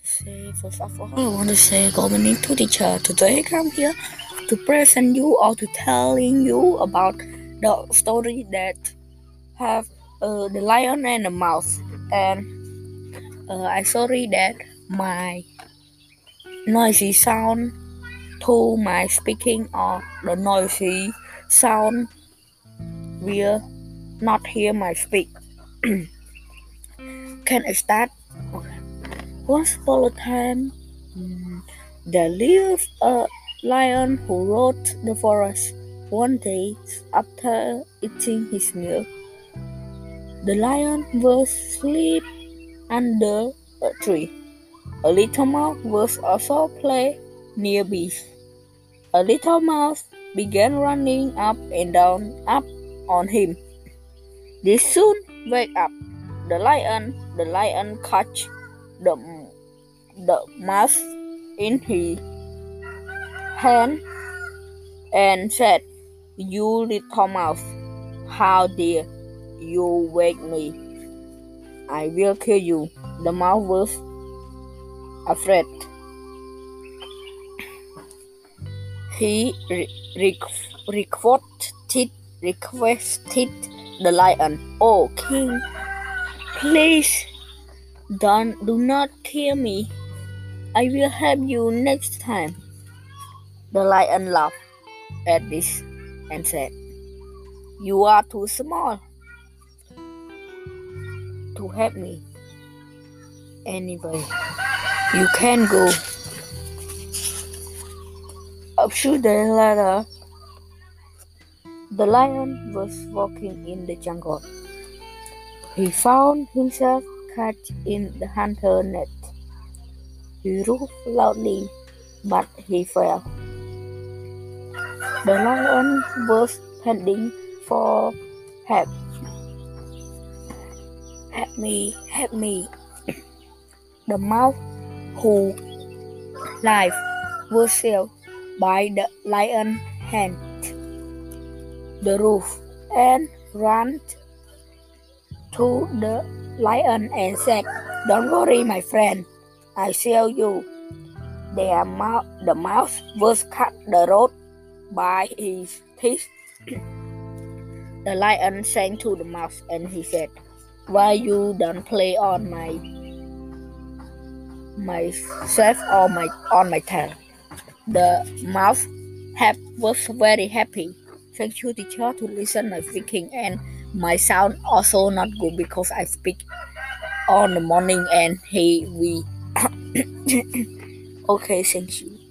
First of all, I want to say good morning to teacher. Today I'm here to present you or to telling you about the story that have uh, the lion and the mouse. And uh, I sorry that my noisy sound to my speaking or the noisy sound will not hear my speak. Can I start? Once upon a time, mm, there lived a lion who rode the forest. One day, after eating his meal, the lion was asleep under a tree. A little mouse was also play nearby. A little mouse began running up and down up on him. They soon wake up. The lion, the lion catch the the mouse in his hand and said, "You little mouse, how dare you wake me? I will kill you." The mouse was afraid. He re- requested, requested the lion, "Oh king, please don't do not kill me. I will help you next time." The lion laughed at this and said, "You are too small to help me. Anyway, you can go." A few days later, the lion was walking in the jungle. He found himself caught in the hunter net. He roared loudly, but he fell. The lion was panting for help. Help me, help me. The mouse who life was sealed by the lion hand the roof and ran to the lion and said, Don't worry, my friend, I sell you. The, mou- the mouse was cut the road by his teeth. the lion sang to the mouse and he said, Why you don't play on my myself or my on my tail? The mouse have, was very happy. Thank you, teacher, to listen my speaking and my sound also not good because I speak on the morning and he we okay, thank you.